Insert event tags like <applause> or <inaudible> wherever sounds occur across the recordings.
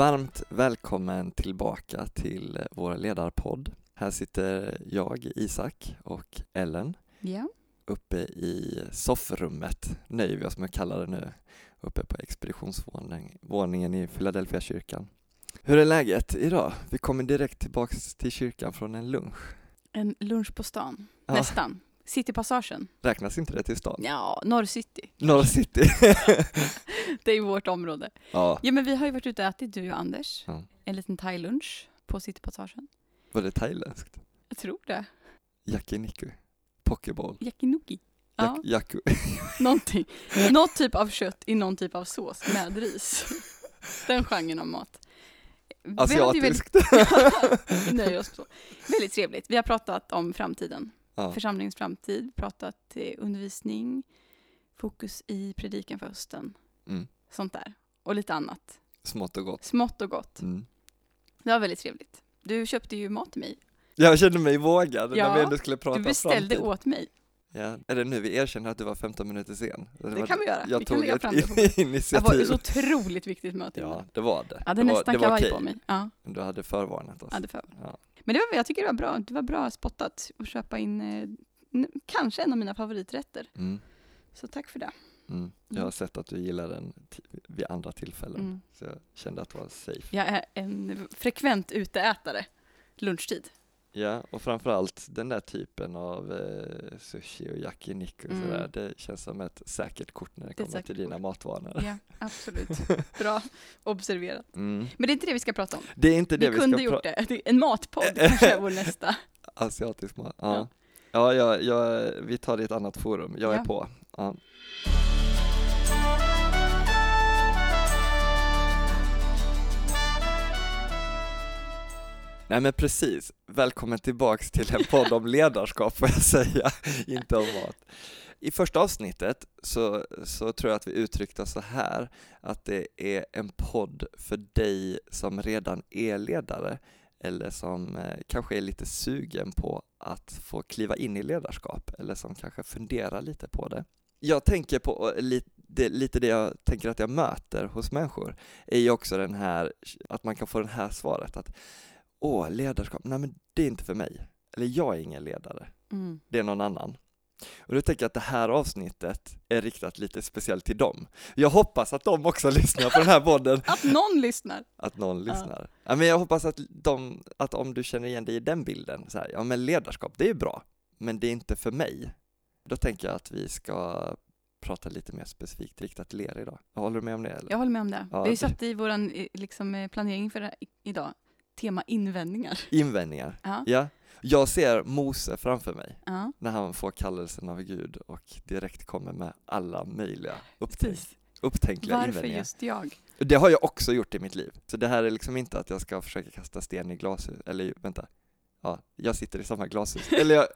Varmt välkommen tillbaka till vår ledarpodd. Här sitter jag, Isak och Ellen Ja. uppe i soffrummet, nöjer vi oss med att kalla det nu, uppe på expeditionsvåningen i Philadelphia kyrkan. Hur är läget idag? Vi kommer direkt tillbaks till kyrkan från en lunch. En lunch på stan. Ja. Nästan. Citypassagen. Räknas inte det till stan? Ja, Norr City. Norr City. <laughs> Det är vårt område. ja, Ja, men vi har ju varit ute och ätit, du och Anders. Ja. En liten thai-lunch på Citypassagen. var det thailändskt? Jag tror det. Yakiniku? Pokeball? Yakinoki. Ja, Jak- <laughs> någonting. Något typ av kött i någon typ av sås med ris. Den genren av mat. Vi ju väldigt- Asiatiskt? <laughs> Vi nöjer oss på så. Väldigt trevligt. Vi har pratat om framtiden. Ja. Församlingens framtid, pratat undervisning, fokus i predikan för hösten. Mm. Sånt där. Och lite annat. Smått och gott. Smått och gott. Mm. Det var väldigt trevligt. Du köpte ju mat till mig. Jag kände mig vågad när Ja, vi ändå skulle prata Du beställde framtid. åt mig. Ja. Är det nu vi erkänner att du var 15 minuter sen? Det kan vi göra. Jag Vi kan tog lägga ett fram det på <laughs> Det var initiativ. ett så otroligt viktigt möte. Ja, det var det. Hade det var, nästan det var okej. på mig. Ja, Du hade förvarnat oss. jag hade för. Ja. Men det var, jag tycker det var bra. Det var bra spottat att köpa in eh, kanske en av mina favoriträtter. Mm. Så tack för det. Mm. Jag har sett att du gillar den vid andra tillfällen, Mm. så jag kände att det var safe. Jag är en frekvent uteätare. Lunchtid. Ja, och framförallt den där typen av eh, sushi och yakiniku och Mm. sådär, det känns som ett säkert kort när det Det kommer till dina kort. matvanor. Ja, absolut. <laughs> Bra observerat. Mm. Men det är inte det vi ska prata om. Det är inte det vi vi, kunde gjort det. En matpodd <laughs> kanske är vår nästa. Asiatisk mat, Ja. ja. Ja, ja, ja, vi tar det i ett annat forum, jag är på. Nej men precis, välkommen tillbaks till en podd om ledarskap får jag säga, inte om mat. I första avsnittet så, så tror jag att vi uttryckte så här, att det är en podd för dig som redan är ledare eller som eh, kanske är lite sugen på att få kliva in i ledarskap eller som kanske funderar lite på det. Jag tänker på eh, lite det, lite det jag tänker att jag möter hos människor är ju också den här, att man kan få det här svaret att åh, ledarskap, nej men det är inte för mig. Eller jag är ingen ledare, Mm. det är någon annan. Och då tänker jag att det här avsnittet är riktat lite speciellt till dem. Jag hoppas att de också <laughs> lyssnar på den här podden <laughs> Att någon lyssnar. att någon lyssnar. Ja, men jag hoppas att, de, att om du känner igen dig i den bilden, så här, ja men ledarskap, det är bra, men det är inte för mig. Då tänker jag att vi ska prata lite mer specifikt riktat till er idag. Håller du med om det? Eller? Jag håller med om det. Ja, vi satte i vår liksom, eh, planering för idag tema invändningar. Invändningar. Ja. Ja. Jag ser Mose framför mig Ja, när han får kallelsen av Gud och direkt kommer med alla möjliga upptänk, precis. upptänkliga Varför invändningar. just jag? Det har jag också gjort i mitt liv. Så det här är liksom inte att jag ska försöka kasta sten i glashus, eller vänta, ja, jag sitter i samma glashus. Eller jag,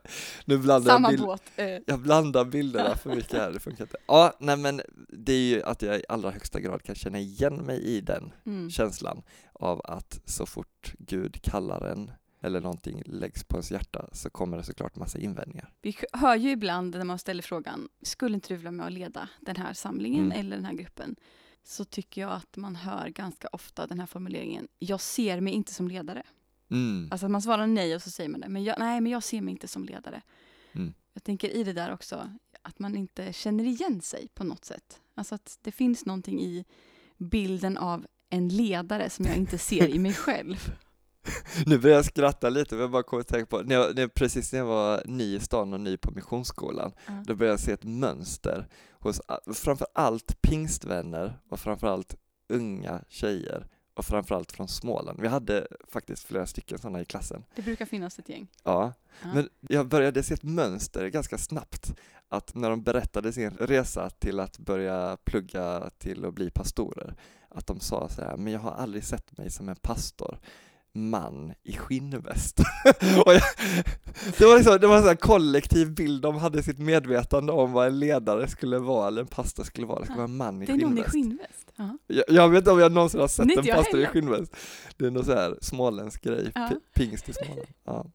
nu blandar Samma jag, bild, båt. Eh, jag blandar bilderna för mycket här, det funkar inte. Ja, nej men det är ju att jag i allra högsta grad kan känna igen mig i den mm. känslan av att så fort Gud kallar en eller någonting läggs på ens hjärta så kommer det såklart massa invändningar. Vi hör ju ibland när man ställer frågan, skulle inte du vilja med och leda den här samlingen Mm. eller den här gruppen? Så tycker jag att man hör ganska ofta den här formuleringen, jag ser mig inte som ledare. Mm. Alltså att man svarar nej och så säger man det, men jag, nej men jag ser mig inte som ledare. Mm. Jag tänker i det där också, att man inte känner igen sig på något sätt. Alltså att det finns någonting i bilden av en ledare som jag inte ser i mig själv. <laughs> Nu börjar jag skratta lite, men jag bara kommer att tänka på, när jag, när jag, precis när jag var ny i stan och ny på missionsskolan, Ja. då började jag se ett mönster hos a- framför allt pingstvänner och framför allt unga tjejer och framför allt från Småland. Vi hade faktiskt flera stycken sådana i klassen. Det brukar finnas ett gäng. Ja, Ja. men jag började se ett mönster ganska snabbt, att när de berättade sin resa till att börja plugga till att bli pastorer, att de sa så här, men jag har aldrig sett mig som en pastor, man i skinnväst. <laughs> jag, det var, liksom, det var en kollektiv bild de hade sitt medvetande om vad en ledare skulle vara, eller en pastor skulle vara, det skulle vara en man i Det är någon i skinnväst. Ja. Jag, jag vet inte om jag någonsin har sett en pastor i skinnväst. Det är någon så här småländsk grej, pi- pingst i Småland. Ja.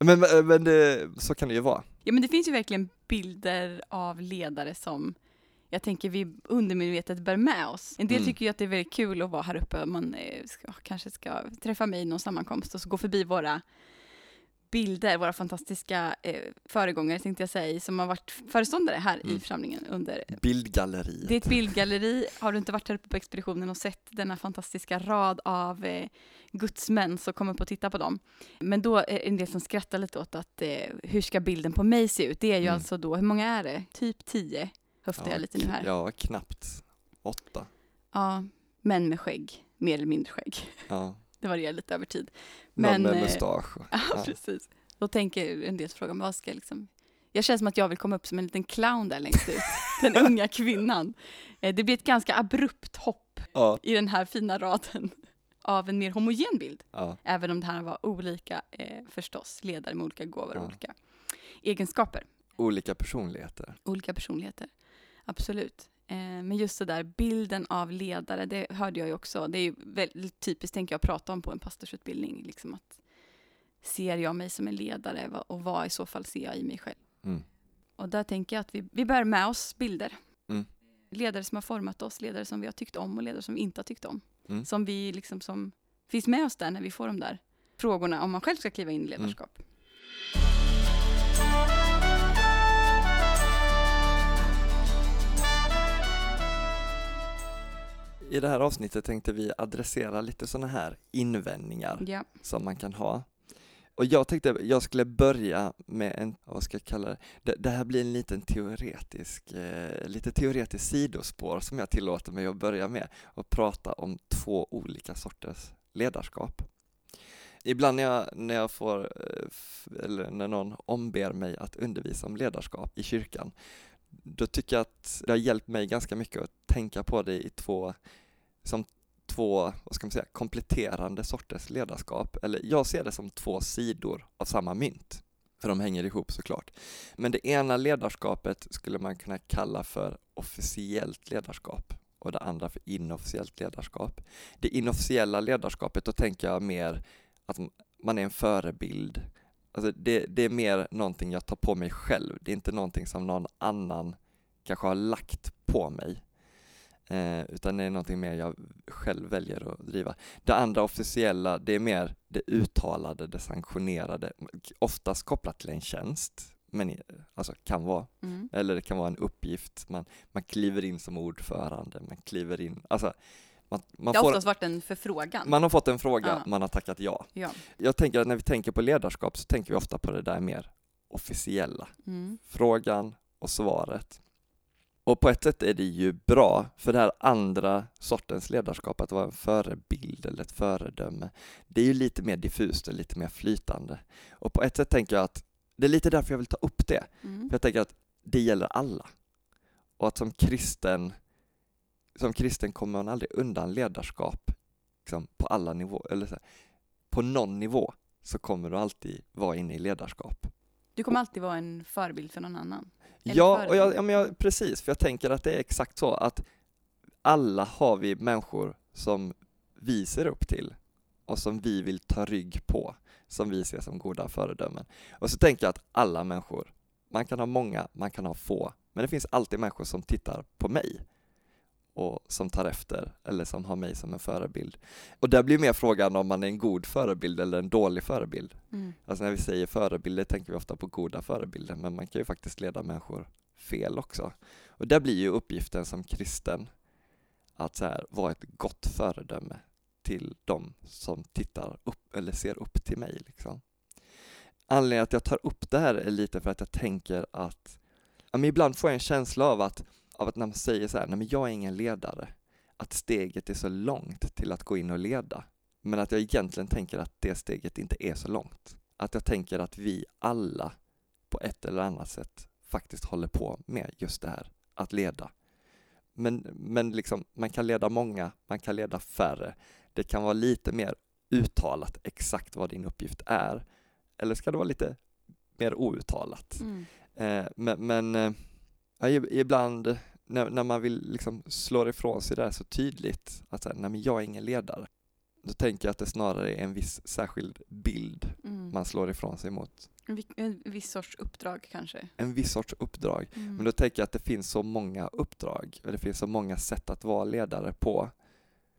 Men, men det, så kan det ju vara. ja, men det finns ju verkligen bilder av ledare som jag tänker vi undermedvetet bär med oss. En del Mm. tycker ju att det är väldigt kul att vara här uppe. Man eh, ska, kanske ska träffa mig i någon sammankomst och så gå förbi våra bilder, våra fantastiska eh, föregångare tänkte jag säga, som har varit föreståndare här i Mm. församlingen under Bildgalleriet. det är ett bildgalleri. Har du inte varit här uppe på expeditionen och sett denna fantastiska rad av eh, gudsmän så kom upp och titta på dem. Men då är det en del som skrattar lite åt att eh, hur ska bilden på mig se ut? Det är ju Mm. alltså då, hur många är det? Typ tio höftar jag lite nu här. Ja, knappt åtta. Ja, män med skägg, mer eller mindre skägg. Ja. Det varierar lite över tid. Någon Men, med eh, mustasch. <laughs> Ja, Ja. precis. Då tänker en del fråga, men vad ska jag liksom... Jag känner som att jag vill komma upp som en liten clown där längst ut. <laughs> Den unga kvinnan. Eh, Det blir ett ganska abrupt hopp Ja. i den här fina raden <laughs> av en mer homogen bild. Ja. Även om det här var olika, eh, förstås, ledare med olika gåvor och olika egenskaper, Olika personligheter. olika personligheter. Absolut. Eh, men just det där bilden av ledare, det hörde jag ju också. Det är ju väldigt typiskt, tänker jag, att prata om på en pastorsutbildning. Liksom att ser jag mig som en ledare och vad i så fall ser jag i mig själv? Mm. Och där tänker jag att vi, vi bär med oss bilder. Mm. Ledare som har format oss, ledare som vi har tyckt om och ledare som vi inte har tyckt om. Mm. Som vi liksom som finns med oss där när vi får de där frågorna om man själv ska kliva in i Mm. I det här avsnittet tänkte vi adressera lite sådana här invändningar Ja. som man kan ha. Och jag tänkte jag skulle börja med en, vad ska jag kalla det, det, det här blir en liten teoretisk, eh, lite teoretisk sidospår som jag tillåter mig att börja med och prata om två olika sorters ledarskap. Ibland när jag, när jag får, eh, eller när någon omber mig att undervisa om ledarskap i kyrkan, då tycker jag att det har hjälpt mig ganska mycket att tänka på det i två, som två, vad ska man säga, kompletterande sorters ledarskap. Eller jag ser det som två sidor av samma mynt, för de hänger ihop såklart. Men det ena ledarskapet skulle man kunna kalla för officiellt ledarskap och det andra för inofficiellt ledarskap. Det inofficiella ledarskapet, då tänker jag mer att man är en förebild. Alltså det, det är mer någonting jag tar på mig själv, det är inte någonting som någon annan kanske har lagt på mig. Eh, utan det är någonting mer jag själv väljer att driva. Det andra officiella, det är mer det uttalade, det sanktionerade, oftast kopplat till en tjänst, men alltså kan vara, Mm. eller det kan vara en uppgift, man, man kliver in som ordförande, man kliver in, alltså man, man, Det har får, oftast varit en förfrågan. man har fått en fråga, Ja. man har tackat ja. Ja. Jag tänker att när vi tänker på ledarskap så tänker vi ofta på det där mer officiella, Mm. frågan och svaret. Och på ett sätt är det ju bra, för det här andra sortens ledarskap, att vara en förebild eller ett föredöme, det är ju lite mer diffust och lite mer flytande. Och på ett sätt tänker jag att det är lite därför jag vill ta upp det, Mm. för jag tänker att det gäller alla. Och att som kristen, som kristen kommer man aldrig undan ledarskap liksom, på alla nivåer, eller så på någon nivå så kommer du alltid vara inne i ledarskap. Du kommer alltid vara en förebild för någon annan. Eller Ja, och jag, ja men jag, precis, för jag tänker att det är exakt så att alla har vi människor som vi ser upp till och som vi vill ta rygg på, som vi ser som goda föredömen. Och så tänker jag att alla människor, man kan ha många, man kan ha få, men det finns alltid människor som tittar på mig och som tar efter eller som har mig som en förebild. Och där blir mer frågan om man är en god förebild eller en dålig förebild. Mm. Alltså när vi säger förebilder tänker vi ofta på goda förebilder, men man kan ju faktiskt leda människor fel också. Och där blir ju uppgiften som kristen att så här, vara ett gott föredöme till de som tittar upp eller ser upp till mig. Liksom. Anledningen att jag tar upp det här är lite för att jag tänker att ja, ibland får jag en känsla av att, av att när man säger så här, nej men jag är ingen ledare, att steget är så långt till att gå in och leda. Men att jag egentligen tänker att det steget inte är så långt. Att jag tänker att vi alla på ett eller annat sätt faktiskt håller på med just det här, att leda. Men, men liksom, man kan leda många, man kan leda färre. Det kan vara lite mer uttalat exakt vad din uppgift är. Eller ska det vara lite mer outtalat? Mm. Eh, men men eh, ja, ib- ibland när, när man vill liksom slå ifrån sig det här så tydligt att så här, nej men jag är ingen ledare. Då tänker jag att det snarare är en viss särskild bild Mm. man slår ifrån sig mot. En viss sorts uppdrag kanske. En viss sorts uppdrag. Mm. Men då tänker jag att det finns så många uppdrag, och det finns så många sätt att vara ledare på.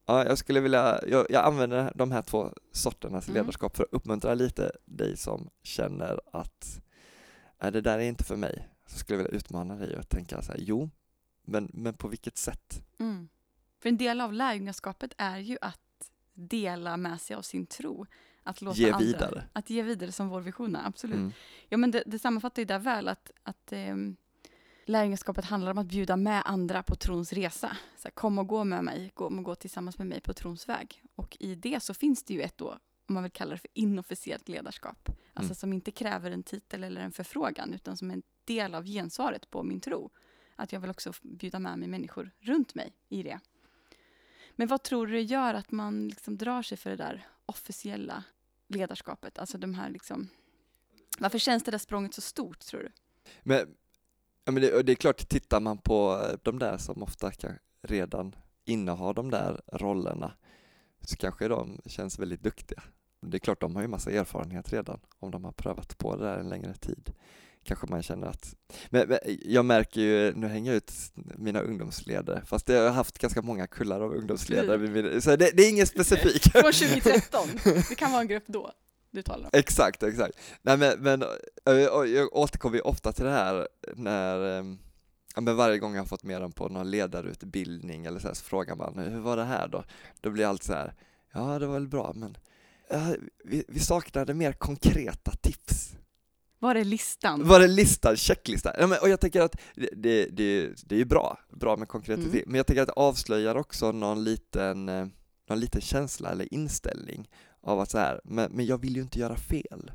Ja, jag skulle vilja, jag, jag använder de här två sorternas Mm. ledarskap för att uppmuntra lite dig som känner att nej, det där är inte för mig. Så skulle jag vilja utmana dig och tänka så här, jo, men, men på vilket sätt? Mm. För en del av lärjungaskapet är ju att dela med sig av sin tro. Att låta Ge andra, vidare. Att ge vidare som vår vision är, absolut. Mm. Ja, men det, det sammanfattar ju där väl att, att ehm, lärjungaskapet handlar om att bjuda med andra på trons resa. Så här, kom och gå med mig, kom och gå tillsammans med mig på trons väg. Och i det så finns det ju ett då, om man vill kalla det för inofficiellt ledarskap. Alltså Mm. som inte kräver en titel eller en förfrågan, utan som en del av gensvaret på min tro. Att jag vill också bjuda med mig människor runt mig i det. Men vad tror du det gör att man liksom drar sig för det där officiella ledarskapet? Alltså de här liksom... Varför känns det där språnget så stort, tror du? Men, ja, men det, det är klart, tittar man på eh, de där som ofta kan redan innehar de där rollerna så kanske de känns väldigt duktiga. Det är klart, de har ju massa erfarenhet redan om de har prövat på det där en längre tid. Kanske man känner att... Men, men jag märker ju, nu hänger jag ut mina ungdomsledare, fast jag har haft ganska många kullar av ungdomsledare, vid min- så det, det är inget specifikt. Från 2013. Det kan vara en grupp då. Exakt, exakt. Nej men, men och jag återkommer ju ofta till det här när, ähm, ja, men varje gång jag har fått med dem på någon ledarutbildning eller så, här, så frågar man hur var det här då? Då blir allt så här, ja det var väl bra men vi, vi saknade mer konkreta tips. Var är listan? Var det listan, checklistan? Ja, men, och jag tänker att det, det, det, det är ju bra, bra med konkreta Mm. men jag tänker att det avslöjar också någon liten, eh, någon liten känsla eller inställning av att så här, men, men jag vill ju inte göra fel.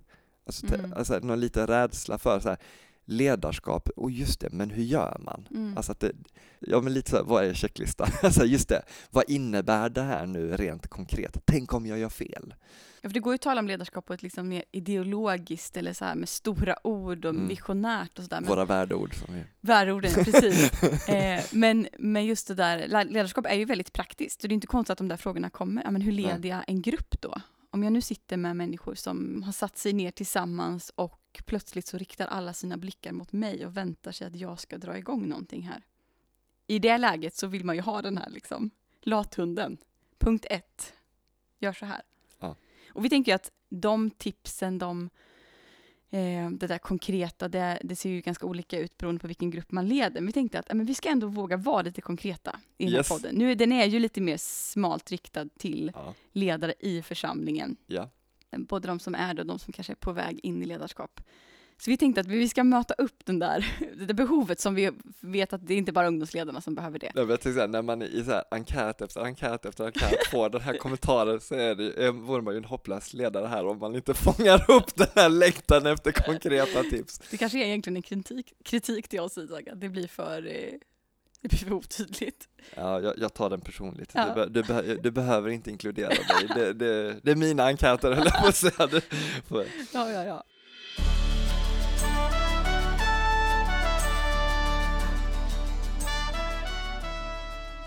Alltså, Mm. alltså någon liten rädsla för så här, ledarskap, och just det, men hur gör man? Mm. Alltså att det, ja men lite så här, vad är checklistan? <laughs> Alltså just det, vad innebär det här nu rent konkret? Tänk om jag gör fel? Ja, för det går ju att tala om ledarskap på ett liksom mer ideologiskt eller så här med stora ord och Mm. visionärt och sådär. Våra värdeord som vi... Värorden, precis. <laughs> eh, men, men just det där, ledarskap är ju väldigt praktiskt. Så det är inte konstigt att de där frågorna kommer. Ja, men hur leder jag en grupp då? Om jag nu sitter med människor som har satt sig ner tillsammans och plötsligt så riktar alla sina blickar mot mig och väntar sig att jag ska dra igång någonting här. I det läget så vill man ju ha den här liksom, lathunden. Punkt ett, gör så här. Ja. Och vi tänker att de tipsen, de Eh, det där konkreta, det, det ser ju ganska olika ut beroende på vilken grupp man leder. Men vi tänkte att ja, men vi ska ändå våga vara lite konkreta i den Yes. här podden. Nu, är- den är ju lite mer smalt riktad till Ja. ledare i församlingen. ja. Både de som är det och de som kanske är på väg in i ledarskap. Så vi tänkte att vi ska möta upp den där, <laughs> det där behovet som vi vet att det är inte bara ungdomsledarna som behöver det. Jag tänkte säga, när man i så här enkät efter enkät efter enkät <laughs> får den här kommentaren så är det, är, vore man ju en hopplös ledare här om man inte <laughs> fångar upp den här längtan efter konkreta tips. Det kanske är egentligen en kritik, kritik till oss Isak, att det blir för, eh, <laughs> det blir för otydligt. Ja, jag, jag tar den personligt. Ja. Du, du, be, du behöver inte inkludera mig. Det, det, det är mina enkäter, höll jag på att säga. Ja, ja, ja.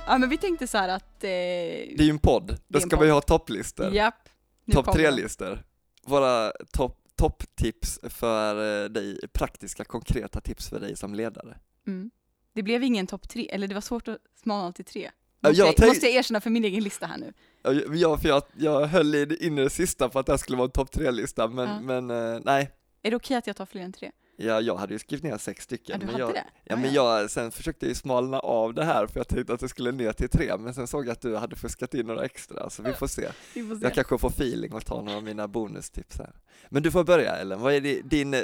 Ja, men vi tänkte så här att... Eh, det är ju en podd, då ska podd. ju ha topplistor. Japp. Topp tre-listor. Våra topp topptips för eh, dig, praktiska konkreta tips för dig som ledare. Mm. Det blev ingen topp tre, eller det var svårt att smala till tre. Måste, jag tänk- måste jag erkänna för min egen lista här nu. Ja, för jag, jag höll in i det sista på att det här skulle vara en topp tre-lista, men, Ja. men eh, nej. Är det okej att jag tar fler än tre? Ja, jag hade ju skrivit ner sex stycken. Ja, men jag, det? Ja, men jag, sen försökte jag ju smalna av det här för jag tänkte att det skulle ner till tre, men sen såg jag att du hade fuskat in några extra, så vi får se. <laughs> Vi får se. Jag kanske får feeling och tar några av mina bonustips här. Men du får börja Ellen, vad är di- din, eh,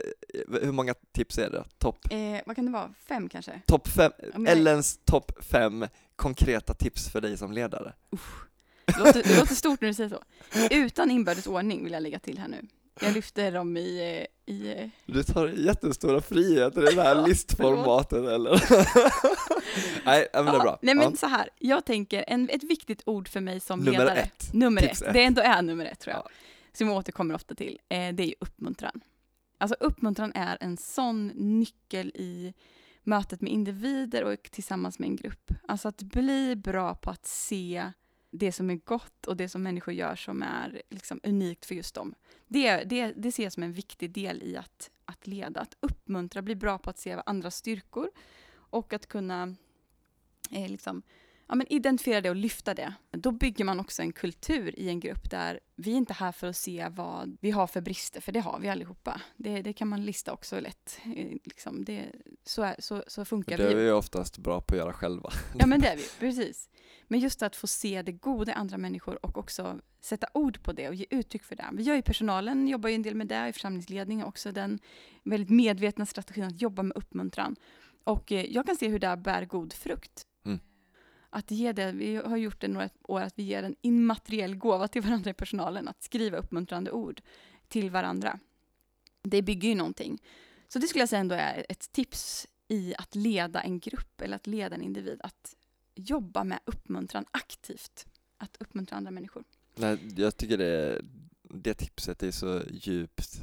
hur många tips är det? Topp Eh, vad kan det vara? Fem kanske? top fem, jag- Ellens topp fem konkreta tips för dig som ledare. Det låter, det låter stort när du säger så. Utan inbördes ordning vill jag lägga till här nu. Jag lyfter dem i, eh, i Du tar jättestora friheter i det här listformatet eller? <laughs> Nej, men det är bra. Nej men Ja. så här, jag tänker en, ett viktigt ord för mig som Nummer ledare. ett. Nummer Tips ett. ett. Det ändå är nummer ett tror jag. Ja. Som jag återkommer ofta till. Eh, det är ju uppmuntran. Alltså uppmuntran är en sån nyckel i mötet med individer och tillsammans med en grupp. Alltså att bli bra på att se det som är gott och det som människor gör som är liksom unikt för just dem. Det, det, det ser jag som en viktig del i att, att leda, att uppmuntra, bli bra på att se andras styrkor och att kunna eh, liksom, ja, men identifiera det och lyfta det. Då bygger man också en kultur i en grupp där vi är inte här för att se vad vi har för brister, för det har vi allihopa. Det, det kan man lista också lätt. Eh, liksom, det, så, är, så, så funkar Det är vi. vi oftast bra på att göra själva. Ja, men det är vi. <laughs> Precis. Men just att få se det goda i andra människor och också sätta ord på det och ge uttryck för det. Vi gör ju personalen, jobbar ju en del med det i församlingsledningen också, den väldigt medvetna strategin att jobba med uppmuntran. Och eh, jag kan se hur det bär god frukt. Att ge det, vi har gjort det några år, att vi ger en immateriell gåva till varandra i personalen, att skriva uppmuntrande ord till varandra. Det bygger ju någonting. Så det skulle jag säga ändå är ett tips i att leda en grupp eller att leda en individ, att jobba med uppmuntran aktivt. Att uppmuntra andra människor. Nej, jag tycker det, det tipset är så djupt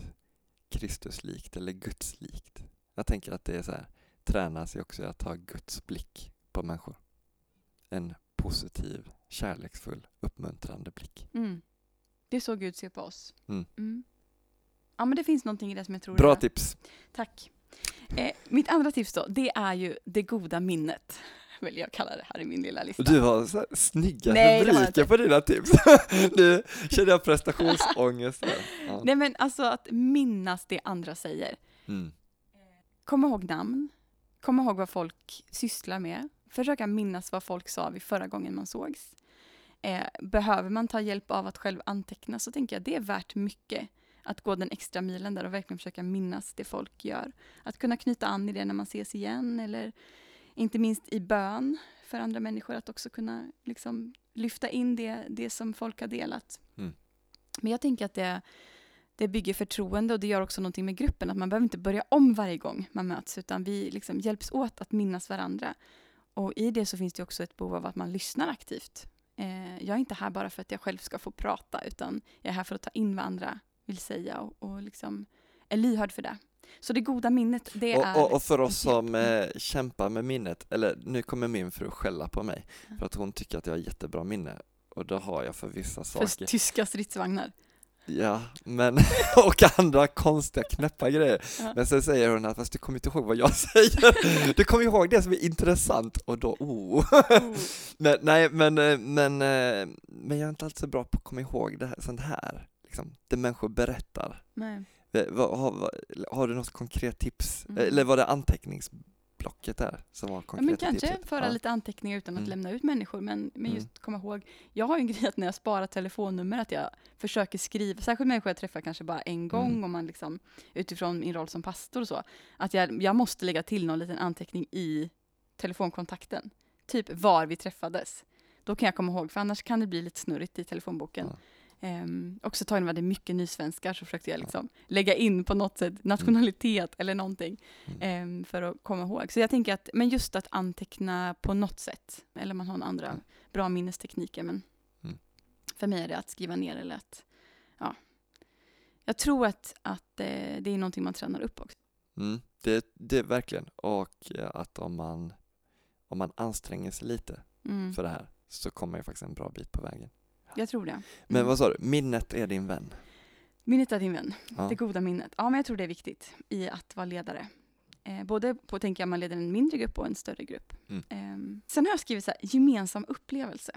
Kristuslikt eller Gudslikt. Jag tänker att det är så här, tränas ju också i att ha Guds blick på människor. En positiv, kärleksfull, uppmuntrande blick. Mm. Det är så Gud ser på oss. Mm. Ja, men det finns någonting i det som jag tror Bra är... tips! Tack. Eh, mitt andra tips då, det är ju det goda minnet. <laughs> Vill jag kalla det här i min lilla lista. Du har så här snygga Nej, rubriker på dina tips. <laughs> nu känner jag prestationsångest. Ja. Nej men alltså att minnas det andra säger. Mm. Kom ihåg namn. Kom ihåg vad folk sysslar med. Försöka minnas vad folk sa vid förra gången man sågs. Eh, behöver man ta hjälp av att själv anteckna så tänker jag det är värt mycket. Att gå den extra milen där och verkligen försöka minnas det folk gör. Att kunna knyta an i det när man ses igen eller inte minst i bön för andra människor. Att också kunna liksom, lyfta in det, det som folk har delat. Mm. Men jag tänker att det, det bygger förtroende och det gör också någonting med gruppen. Att man behöver inte börja om varje gång man möts utan vi liksom hjälps åt att minnas varandra. Och i det så finns det också ett behov av att man lyssnar aktivt. Eh, jag är inte här bara för att jag själv ska få prata utan jag är här för att ta in vad andra vill säga och, och liksom är lyhörd för det. Så det goda minnet, det är... Och, och, och för oss som eh, kämpar med minnet, eller nu kommer min fru skälla på mig för att hon tycker att jag har jättebra minne och det har jag för vissa för saker. tyska stridsvagnar. Ja, men <laughs> och andra konstiga knäppa grejer. Ja. Men sen säger hon att fast du kommer inte ihåg vad jag <laughs> säger. Du kommer ihåg det som är intressant och då, oh. Oh. <laughs> Men, nej, men, eh, men, eh, men jag är inte alltid så bra på att komma ihåg det här, sånt här. Liksom, det människor berättar. Nej. Eh, Har, har du något konkret tips? Mm. Eller var det anteckningsblocket där som var Ja, konkreta men kanske tipset? föra Ja. lite anteckningar utan att Mm. lämna ut människor. Men, men Mm. just komma ihåg, jag har ju en grej att när jag sparar telefonnummer att jag försöker skriva, särskilt människor jag träffar kanske bara en gång Mm. och man liksom utifrån min roll som pastor och så, att jag, jag måste lägga till någon liten anteckning i telefonkontakten. Typ var vi träffades. Då kan jag komma ihåg, för annars kan det bli lite snurrigt i telefonboken. Ja. Um, också tagen var det mycket nysvenskar så försökte jag liksom lägga in på något sätt nationalitet eller någonting Mm. em, för att komma ihåg. Så jag tänker att, men just att anteckna på något sätt, eller man har en andra Mm. bra minnestekniker, men Mm. för mig är det att skriva ner eller att, ja. Jag tror att, att eh, det är någonting man tränar upp också. Mm, det, det är verkligen, och eh, att om man, om man anstränger sig lite Mm. för det här så kommer man ju faktiskt en bra bit på vägen. Jag tror det. Men Mm. vad sa du, minnet är din vän? Minnet är din vän. Ja. Det goda minnet. Ja, men jag tror det är viktigt i att vara ledare. Eh, både på, tänker jag, man leder en mindre grupp och en större grupp. Mm. Ehm, sen har jag skrivit så här, gemensam upplevelse.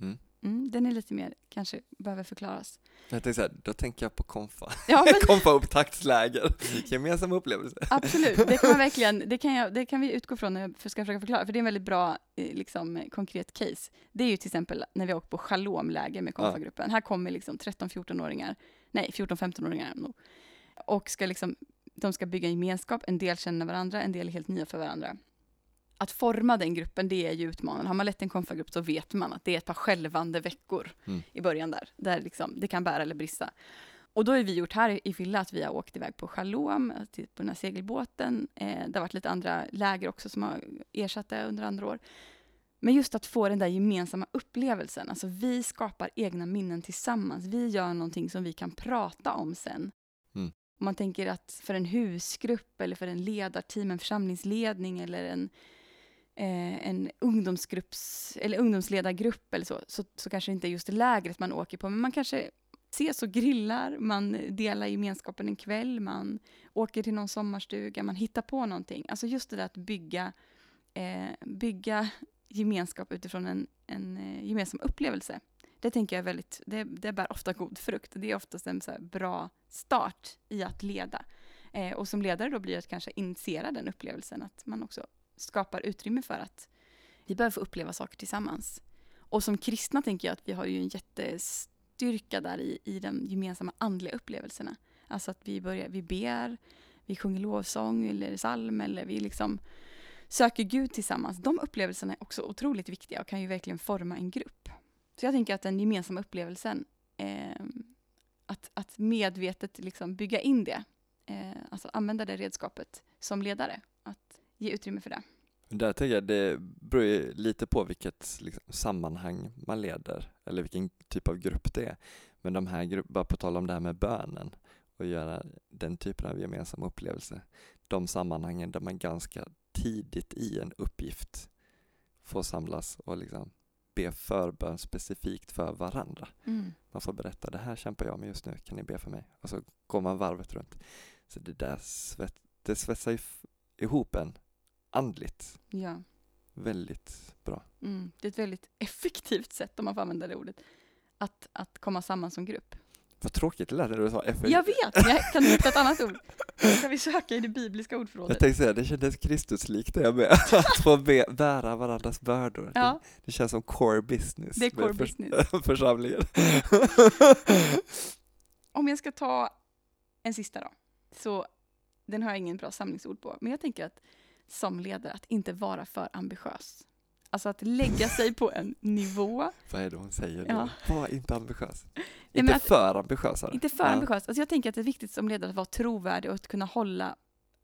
Mm. Mm, den är lite mer, kanske behöver förklaras. Jag tänkte så här, då tänker jag på konfa, Ja, men <laughs> konfa upptaktsläger, gemensam upplevelse. absolut. Det kan, man <laughs> verkligen, det, kan jag, det kan vi utgå från när jag ska försöka förklara, för det är en väldigt bra eh, liksom, konkret case. Det är ju till exempel när vi åkt på Shalom-läger med konfagruppen. Här kommer liksom 13-14-åringar, nej 14-15-åringar nog, och ska liksom, de ska bygga en gemenskap, en del känner varandra, en del är helt nya för varandra. Att forma den gruppen, det är ju utmanande. Har man lett en konfagrupp så vet man att det är ett par skälvande veckor Mm. i början där, där liksom, det kan bära eller brista. Och då har vi gjort här i Villa att vi har åkt iväg på Shalom, på den här segelbåten. Eh, det har varit lite andra läger också som har ersatt det under andra år. Men just att få den där gemensamma upplevelsen, alltså vi skapar egna minnen tillsammans. Vi gör någonting som vi kan prata om sen. Mm. Om man tänker att för en husgrupp eller för en ledarteam, en församlingsledning eller en eh, en ungdomsgrupps, eller ungdomsledargrupp eller så, så, så kanske det inte är just lägret man åker på, men man kanske ses och grillar, man delar gemenskapen en kväll, man åker till någon sommarstuga, man hittar på någonting. Alltså just det där att bygga, eh, bygga gemenskap utifrån en, en eh, gemensam upplevelse. Det tänker jag är väldigt, det, det bär ofta god frukt. Det är oftast en så bra start i att leda. Eh, och som ledare då blir det att kanske initiera den upplevelsen, att man också skapar utrymme för att vi behöver få uppleva saker tillsammans. Och som kristna tänker jag att vi har ju en jättestyrka där i, i de gemensamma andliga upplevelserna. Alltså att vi börjar, vi ber, vi sjunger lovsång eller psalm eller vi liksom söker Gud tillsammans. De upplevelserna är också otroligt viktiga och kan ju verkligen forma en grupp. Så jag tänker att den gemensamma upplevelsen, eh, att, att medvetet liksom bygga in det, eh, alltså använda det redskapet som ledare, ge utrymme för det. Där tänker jag det beror ju lite på vilket liksom, sammanhang man leder eller vilken typ av grupp det är. Men de här, bara på tal om det här med bönen och göra den typen av gemensam upplevelse, de sammanhangen där man ganska tidigt i en uppgift får samlas och liksom be förbön specifikt för varandra. Mm. Man får berätta, det här kämpar jag med just nu, kan ni be för mig? Och så går man varvet runt. Så det där svett, det svetsar ihop en andligt. Ja. Väldigt bra. Mm. Det är ett väldigt <laughs> effektivt sätt, om man får använda det ordet, att, att komma samman som grupp. Vad tråkigt det lät när du sa effektivt. Jag vet, jag kan hitta ett annat ord. Ska vi söka i det bibliska ordförrådet? Jag tänkte säga, det kändes Kristuslikt det med, <laughs> att få be, bära varandras bördor. Ja. Det, det, känns som core business. Det är core för, business. <laughs> församlingen. Om jag ska ta en sista då, så den har jag ingen bra samlingsord på, men jag tänker att som ledare, att inte vara för ambitiös. Alltså att lägga sig på en nivå. <laughs> Vad är det hon säger ja. Var inte ambitiös. inte att, för ambitiös. Inte för ja. ambitiös. Alltså jag tänker att det är viktigt som ledare att vara trovärdig och att kunna hålla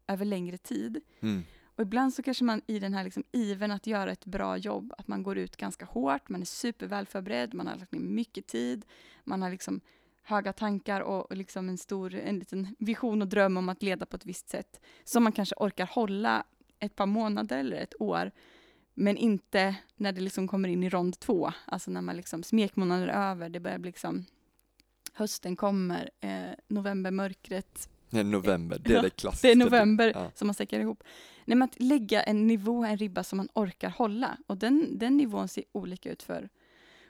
över längre tid. Mm. Och ibland så kanske man i den här liksom iven att göra ett bra jobb, att man går ut ganska hårt, man är superväl förberedd, man har lagt ner mycket tid, man har liksom höga tankar och liksom en stor en liten vision och dröm om att leda på ett visst sätt, som man kanske orkar hålla ett par månader eller ett år. Men inte när det liksom kommer in i rond två, alltså när man liksom smekmånader över, det börjar bli liksom hösten kommer, eh, novembermörkret. Ja, november, det är det klassiska. det är november ja. som man säckar ihop. Nej, men att lägga en nivå, en ribba som man orkar hålla. Och den, den nivån ser olika ut för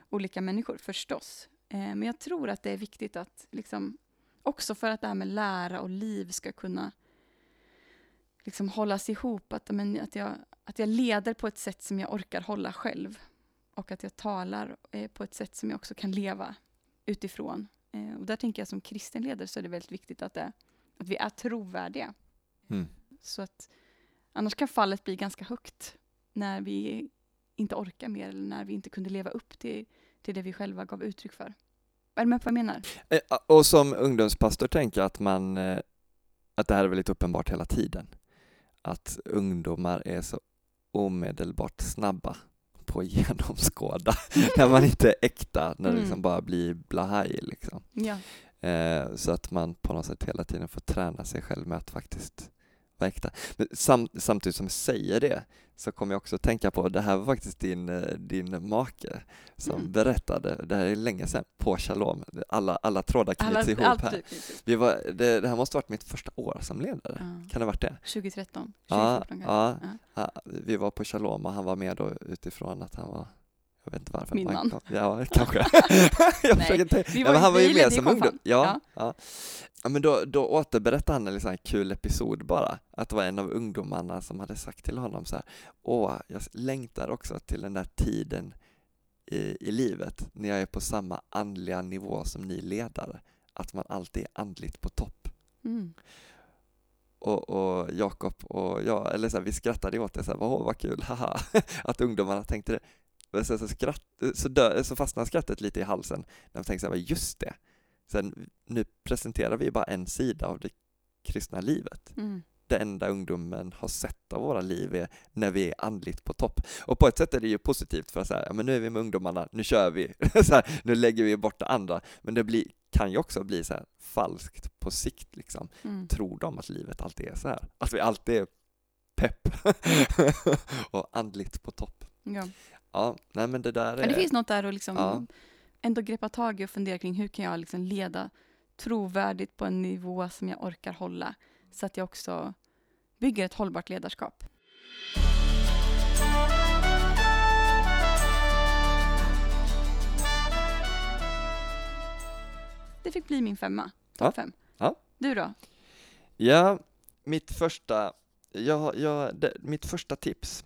olika människor förstås. Eh, men jag tror att det är viktigt att liksom, också för att det här med lära och liv ska kunna liksom hållas ihop. Att, men, att, jag, att jag leder på ett sätt som jag orkar hålla själv. Och att jag talar eh, på ett sätt som jag också kan leva utifrån. Eh, och där tänker jag som kristen ledare så är det väldigt viktigt att, det, att vi är trovärdiga. Mm. Så att annars kan fallet bli ganska högt när vi inte orkar mer eller när vi inte kunde leva upp till, till det vi själva gav uttryck för. Är du med på vad jag menar? Eh, och som ungdomspastor tänker jag att man eh, att det här är väldigt uppenbart hela tiden att ungdomar är så omedelbart snabba på att <laughs> genomskåda när man inte är äkta, när det mm. liksom bara blir blahaj liksom. Ja. Eh, så att man på något sätt hela tiden får träna sig själv med att faktiskt vara äkta. Sam, samtidigt som jag säger det så kommer jag också tänka på, det här var faktiskt din, eh, din make som mm. berättade, det här är länge sedan, på Shalom, alla, alla trådar knyts alla, ihop här. Vi var, det, det, här måste varit mitt första år som ledare, ja. kan det ha varit det? 2013, 2014 ja, ja, ja, Vi var på Shalom och han var med då utifrån att han var jag vet inte varför. Min man. Ja, <laughs> kanske. <laughs> jag Nej, tänka. Var, ja, han var ju med som ungdom. Ja, ja. ja. men då, då återberättade han en liksom kul episod bara, att det var en av ungdomarna som hade sagt till honom så här, åh, jag längtar också till den där tiden i, i livet när jag är på samma andliga nivå som ni ledare, att man alltid är andligt på topp. Mm. Och, och Jakob och jag, eller så här, vi skrattade åt det, så här, vad kul, haha, <laughs> att ungdomarna tänkte det. Men sen så, skratt, så, dö, så fastnar skrattet lite i halsen när man tänker så här, just det, sen, nu presenterar vi bara en sida av det kristna livet. Mm. Det enda ungdomen har sett av våra liv är när vi är andligt på topp. Och på ett sätt är det ju positivt för att säga, ja men nu är vi med ungdomarna, nu kör vi, <laughs> så här, nu lägger vi bort det andra. Men det blir, kan ju också bli så här falskt på sikt liksom. Mm. Tror de att livet alltid är så här? Att vi alltid är pepp <laughs> och andligt på topp. Ja. Ja, nej men det där är... Men det finns något där att liksom Ja. ändå greppa tag i och fundera kring hur kan jag liksom leda trovärdigt på en nivå som jag orkar hålla så att jag också bygger ett hållbart ledarskap. Det fick bli min femma. Ja. Topp fem. Ja. Du då? Ja, mitt första, ja, ja, det, mitt första tips.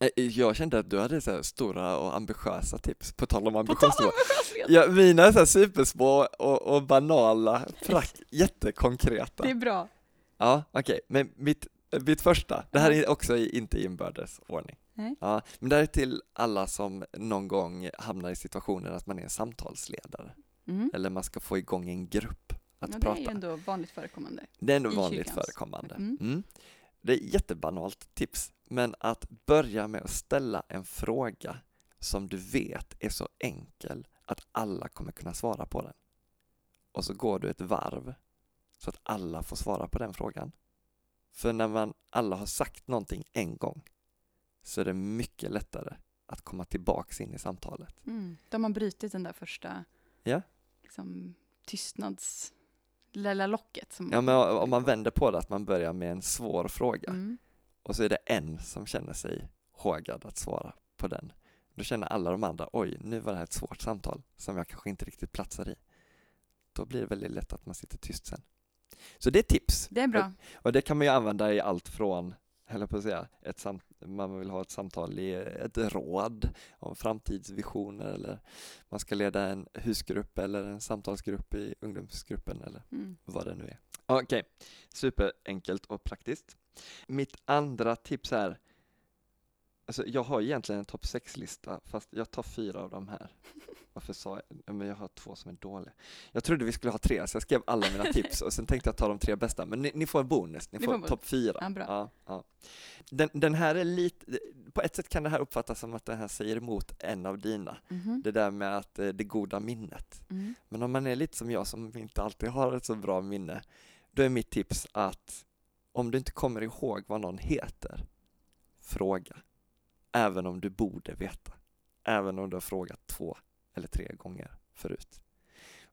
Eh, Jag kände att du hade så stora och ambitiösa tips, på tal om ambitionsnivå. ambitiöshet. Ja, mina är så här supersmå och, och banala, prakt, jättekonkreta. Det är bra. Ja, okej, men mitt, mitt första, det här är också inte i inbördes ordning. Nej. Ja, men det här är till alla som någon gång hamnar i situationen att man är en samtalsledare, Mm. eller man ska få igång en grupp att Ja, det prata. är ju ändå vanligt förekommande. Det är ändå vanligt kyrkans. förekommande. Mm. Mm. Det är jättebanalt tips, men att börja med att ställa en fråga som du vet är så enkel att alla kommer kunna svara på den. Och så går du ett varv så att alla får svara på den frågan. För när man alla har sagt någonting en gång så är det mycket lättare att komma tillbaks in i samtalet. Mm. Då har man brutit den där första Ja. liksom, tystnads... lilla locket. Som Ja, men om man vänder på det, att man börjar med en svår fråga Mm. Och så är det en som känner sig hågad att svara på den. Då känner alla de andra, oj, nu var det här ett svårt samtal som jag kanske inte riktigt platsar i. Då blir det väldigt lätt att man sitter tyst sen. Så det är tips. Det är bra. Och det kan man ju använda i allt från, höll på att säga, ett samt, man vill ha ett samtal i ett råd om framtidsvisioner eller man ska leda en husgrupp eller en samtalsgrupp i ungdomsgruppen eller Mm. vad det nu är. Okej, superenkelt och praktiskt. Mitt andra tips är, alltså jag har egentligen en topp 6-lista fast jag tar fyra av de här. Varför sa jag, ja, men jag har två som är dåliga. Jag trodde vi skulle ha tre så jag skrev alla mina <laughs> tips och sen tänkte jag ta de tre bästa, men ni, ni får en bonus, ni Ni får, får topp fyra. Ja. Ja, ja. Den, den här är lite, på ett sätt kan det här uppfattas som att den här säger emot en av dina, Mhm. det där med att eh, det goda minnet. Mm. Men om man är lite som jag som inte alltid har ett så bra minne, då är mitt tips att om du inte kommer ihåg vad någon heter, fråga. Även om du borde veta. Även om du har frågat två eller tre gånger förut.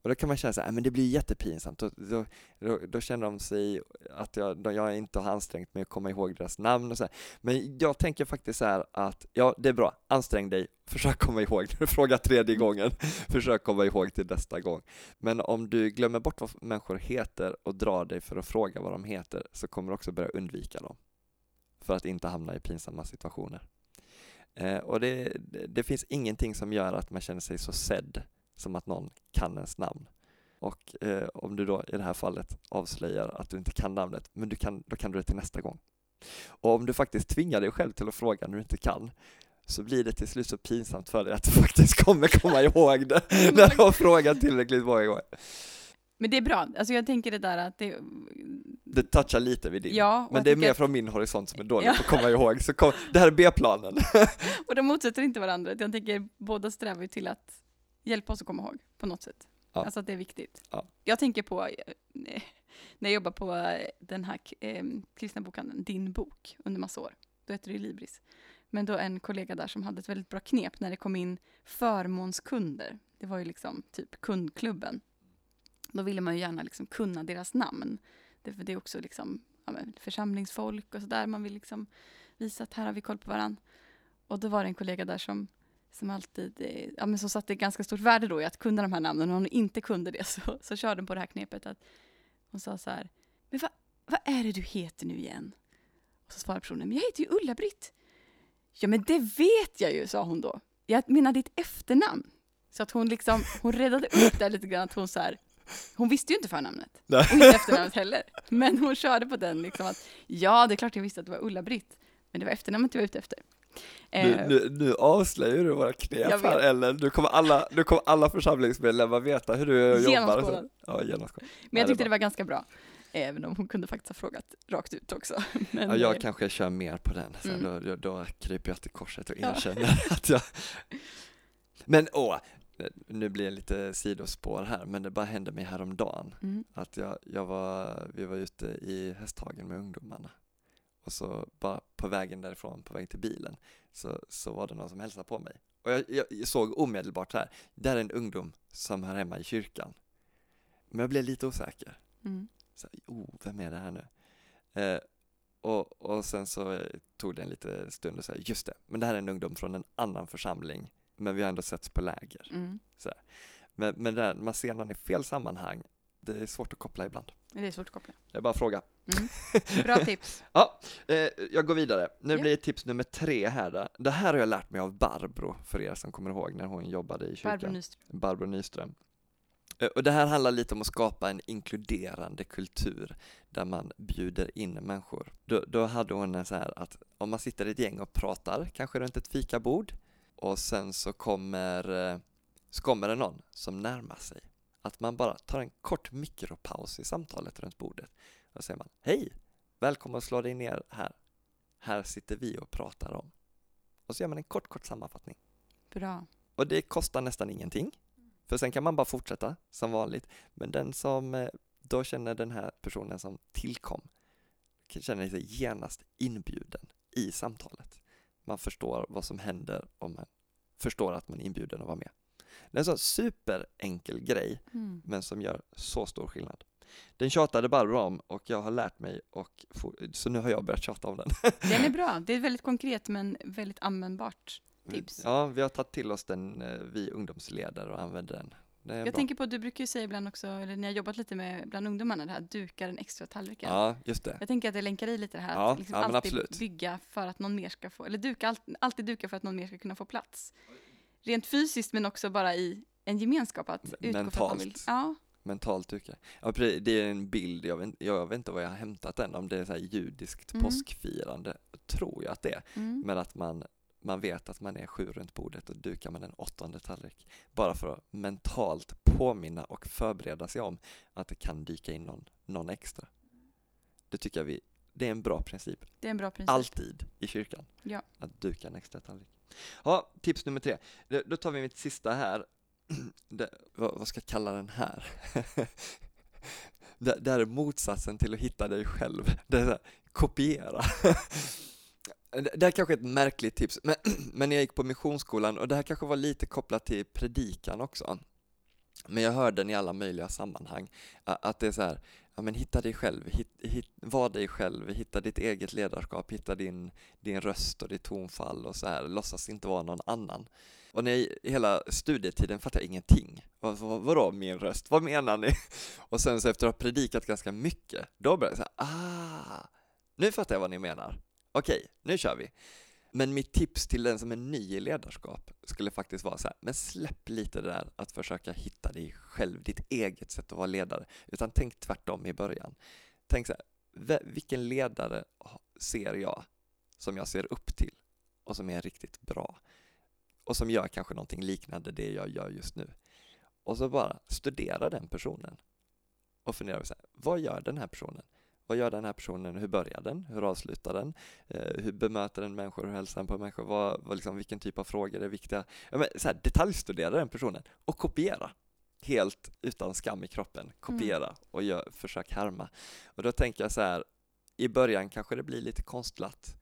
Och då kan man känna så här, äh, men det blir jättepinsamt. Då, då, då, då känner de sig att jag, jag inte har ansträngt mig att komma ihåg deras namn och så här. Men jag tänker faktiskt så här att, ja det är bra, ansträng dig, <laughs> försök komma ihåg, <laughs> när du frågar tredje gången, <laughs> försök komma ihåg till nästa gång. Men om du glömmer bort vad människor heter och drar dig för att fråga vad de heter så kommer du också börja undvika dem. För att inte hamna i pinsamma situationer. Eh, och det, det, det finns ingenting som gör att man känner sig så sedd som att någon kan ens namn. Och eh, om du då i det här fallet avslöjar att du inte kan namnet, men du kan, då kan du det till nästa gång. Och om du faktiskt tvingar dig själv till att fråga när du inte kan, så blir det till slut så pinsamt för dig att du <laughs> faktiskt kommer komma ihåg det <laughs> när du har frågat tillräckligt många gånger. Men det är bra. Alltså jag tänker det där att det... Det touchar lite vid din, Ja, men det är mer att- från min horisont som är dålig Ja. på att komma ihåg. Så kom, det här är B-planen. <laughs> Och de motsätter inte varandra. Jag tänker båda strävar ju till att hjälpa oss att komma ihåg på något sätt. Ja. Alltså att det är viktigt. Ja. Jag tänker på, eh, när jag jobbar på eh, den här eh, kristna bokhandeln, Din bok, under massa år. Då heter det ju Libris. Men då en kollega där som hade ett väldigt bra knep när det kom in förmånskunder. Det var ju liksom typ kundklubben. Då ville man ju gärna liksom kunna deras namn. Det, för det är också liksom ja, församlingsfolk och sådär. Man vill liksom visa att här har vi koll på varandra. Och då var det en kollega där som, som alltid, eh, ja men som satte ganska stort värde då i att kunna de här namnen. Och om hon inte kunde det <laughs> så, så körde hon på det här knepet att hon sa så här, men vad, vad är det du heter nu igen? Och så svarade personen, men jag heter ju Ulla-Britt. Ja men det vet jag ju, sa hon då. Jag menar ditt efternamn. Så att hon liksom, hon räddade upp det lite grann att hon så här, hon visste ju inte förnamnet. Nej. Och inte efternamnet heller. Men hon körde på den liksom att, ja det är klart jag visste att det var Ulla-Britt. Men det var efternamnet jag var ute efter. Nu, Eh, nu, nu avslöjar du våra knep här. Ellen. Nu kommer alla, nu kommer alla församlingsmedlemmar veta hur du jobbar. Ja, genomskådad. Men jag tyckte det var ganska bra. Även om hon kunde faktiskt ha frågat rakt ut också. <laughs> Men, Ja, jag eh, kanske kör mer på den, så Mm. då, då, kryper jag till korset och Ja. erkänner <laughs> att jag... Men åh, nu blir det lite sidospår här, men det bara hände mig häromdagen mm, att jag, jag var, vi var ute i Hästhagen med ungdomarna och så bara på vägen därifrån, på väg till bilen, så, så var det någon som hälsade på mig. Och jag, jag såg omedelbart här, där är en ungdom som hör hemma i kyrkan. Men jag blev lite osäker. Mm. Så, oh, vem är det här nu? Eh, och, och sen så eh, tog det en liten stund och sa, just det, men det här är en ungdom från en annan församling, men vi har ändå setts på läger. Mm. Men, men där, man ser någon i fel sammanhang, det är svårt att koppla ibland. Det är svårt att koppla. Det är bara att fråga. Mm. Bra tips. <laughs> Eh, jag går vidare. Nu Ja. blir det tips nummer tre här. Då. Det här har jag lärt mig av Barbro, för er som kommer ihåg när hon jobbade i kyrkan. Barbro Nyström. Barbro Nyström. Eh, Och det här handlar lite om att skapa en inkluderande kultur där man bjuder in människor. Då, då hade hon en så här att om man sitter i ett gäng och pratar, kanske runt ett fikabord, och sen så kommer, eh, så kommer det någon som närmar sig. Att man bara tar en kort mikropaus i samtalet runt bordet och säger man Hej! Välkommen att slå dig ner här. Här sitter vi och pratar om. Och så gör man en kort, kort sammanfattning. Bra. Och det kostar nästan ingenting. För sen kan man bara fortsätta som vanligt. Men den som eh, då känner den här personen som tillkom känner sig genast inbjuden i samtalet. Man förstår vad som händer om man förstår att man är inbjuden att vara med. Det är en sån superenkel grej Mm. men som gör så stor skillnad. Den tjatade Barbro om och jag har lärt mig och for, så nu har jag börjat tjata om den. <laughs> Den är bra. Det är väldigt konkret men väldigt användbart. Tips. Ja, vi har tagit till oss den, eh, vi ungdomsledare och använder den. Jag bra. tänker på, du brukar ju säga ibland också, eller ni har jobbat lite med bland ungdomarna, det här dukar den extra tallriken. Ja, just det. Jag tänker att det länkar i lite det här, Ja, att liksom ja, alltid absolut. bygga för att någon mer ska få, eller duka, allt- alltid duka för att någon mer ska kunna få plats. Rent fysiskt men också bara i en gemenskap att utgå från att man vill. mentalt. Ja, Mentalt duka. Ja, det är en bild, jag vet, jag vet inte var jag har hämtat den, om det är så judiskt Mm. påskfirande, tror jag att det är. mm. Men att man, man vet att man är sju runt bordet och dukar med en åttonde tallrik. Bara för att mentalt påminna och förbereda sig om att det kan dyka in någon, någon extra. Det tycker jag vi, det är en bra princip. det är en bra princip. Alltid i kyrkan. Ja. Att duka en extra tallrik. Ja, tips nummer tre. Då tar vi mitt sista här. <clears throat> Det, vad, vad ska jag kalla den här? det, det här är motsatsen till att hitta dig själv. <laughs> Det är så här, kopiera. <laughs> det, här kanske är ett märkligt tips, men, <clears throat> men jag gick på missionsskolan och det här kanske var lite kopplat till predikan också. Men jag hörde den i alla möjliga sammanhang, att det är så här, ja men hitta dig själv, hit, hit, var dig själv, hitta ditt eget ledarskap, hitta din, din röst och ditt tonfall och så här, låtsas inte vara någon annan. Och när jag, hela studietiden fattade jag ingenting. Vad, vad, vadå min röst? Vad menar ni? <laughs> Och sen så efter att ha predikat ganska mycket, då började jag säga, ah, nu fattar jag vad ni menar. Okej, nu kör vi. Men mitt tips till den som är ny i ledarskap skulle faktiskt vara så här, men släpp lite det där att försöka hitta dig själv, ditt eget sätt att vara ledare, utan tänk tvärtom i början. Tänk så här, vilken ledare ser jag som jag ser upp till och som är riktigt bra och som gör kanske någonting liknande det jag gör just nu. Och så bara studera den personen och fundera på så här, vad gör den här personen? Vad gör den här personen? Hur börjar den? Hur avslutar den? Eh, hur bemöter den människor? Hur hälsar den på människor? Vad, vad liksom, vilken typ av frågor är viktiga? Ja, men, så här, detaljstudera den personen och kopiera. Helt utan skam i kroppen. Kopiera och gör, försök härma. Och då tänker jag så här, i början kanske det blir lite konstlat.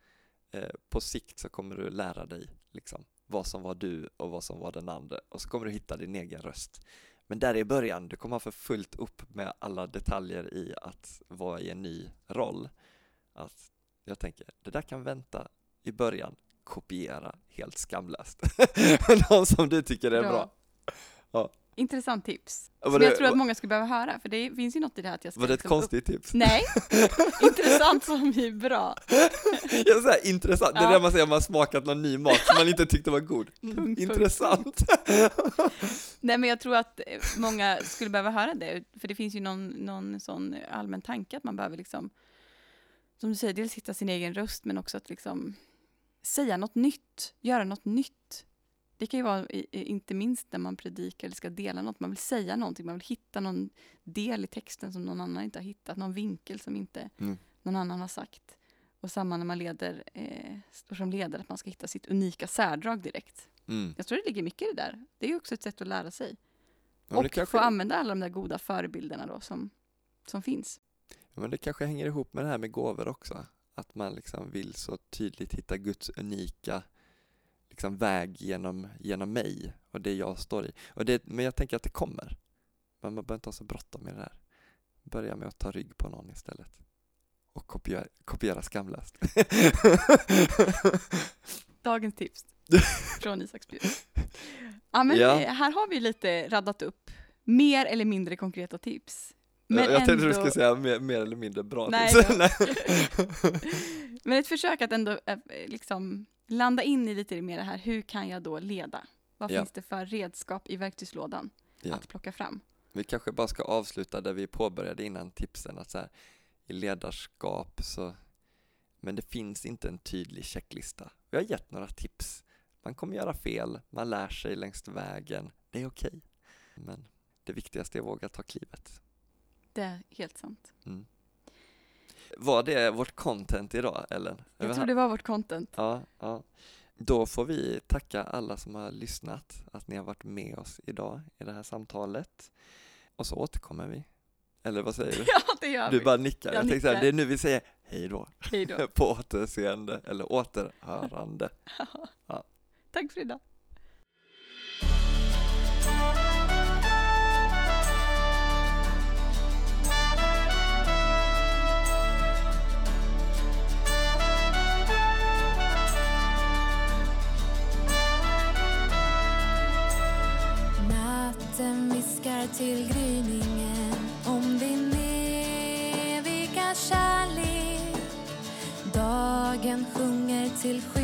Eh, på sikt så kommer du lära dig liksom, vad som var du och vad som var den andra och så kommer du hitta din egen röst. Men där i början, du kommer ha för fullt upp med alla detaljer i att vara i en ny roll. Att jag tänker, det där kan vänta i början, kopiera helt skamlöst. <laughs> De som du tycker är bra. Intressant tips. Var Som det- jag tror att många skulle behöva höra, för det finns ju något i det här att jag ska Var det ett liksom upp- konstigt tips? Nej, <laughs> intressant som är bra. Ja, så här, intressant, det är Ja. det man säger om man smakat någon ny mat som man inte tyckte var god. <laughs> Punkt, punkt, intressant. <laughs> Nej men jag tror att eh, många skulle behöva höra det, för det finns ju någon, någon sån allmän tanke att man behöver liksom, som du säger, dels hitta sin egen röst men också att liksom säga något nytt, göra något nytt. Det kan ju vara inte minst när man predikar eller ska dela något, man vill säga någonting, man vill hitta någon del i texten som någon annan inte har hittat, någon vinkel som inte Mm. någon annan har sagt. Och samma när man leder, eh, står som ledare, att man ska hitta sitt unika särdrag direkt. Mm. Jag tror det ligger mycket i det där. Det är också ett sätt att lära sig. Men, och kanske, få använda alla de där goda förebilderna då som, som finns. men det kanske hänger ihop med det här med gåvor också. att man liksom vill så tydligt hitta Guds unika liksom väg genom, genom mig och det jag står i. Och det, men jag tänker att det kommer. Men man behöver inte ha så bråttom med det här. Börja med att ta rygg på någon istället. Och kopiera, kopiera skamlöst. <laughs> Dagens tips från Isaksbyn. Ja, men Ja. eh, här har vi lite raddat upp mer eller mindre konkreta tips. Men jag jag tänkte du ändå- skulle säga mer, mer eller mindre bra Nej tips. <laughs> <laughs> Men ett försök att ändå eh, liksom landa in i lite mer det här, hur kan jag då leda? Vad Ja. finns det för redskap i verktygslådan Ja. att plocka fram? Vi kanske bara ska avsluta där vi påbörjade innan tipsen, att så här, i ledarskap så, men det finns inte en tydlig checklista. Vi har gett några tips. Man kommer göra fel, man lär sig längs vägen, det är okej. Men det viktigaste är att våga ta klivet. Det är helt sant. Mm. Var det vårt content idag, Ellen? Jag tror det var vårt content. Ja, ja. Då får vi tacka alla som har lyssnat, att ni har varit med oss idag i det här samtalet. Och så återkommer vi. Eller vad säger du? <laughs> Ja, det gör Du vi. bara nickar. Jag Jag tänkte nickar. det är nu vi säger hej då. Hej då. <laughs> På återseende, eller återhörande. <laughs> Tack för idag. Till gryningen om din eviga kärlek. Dagen sjunger till skymningen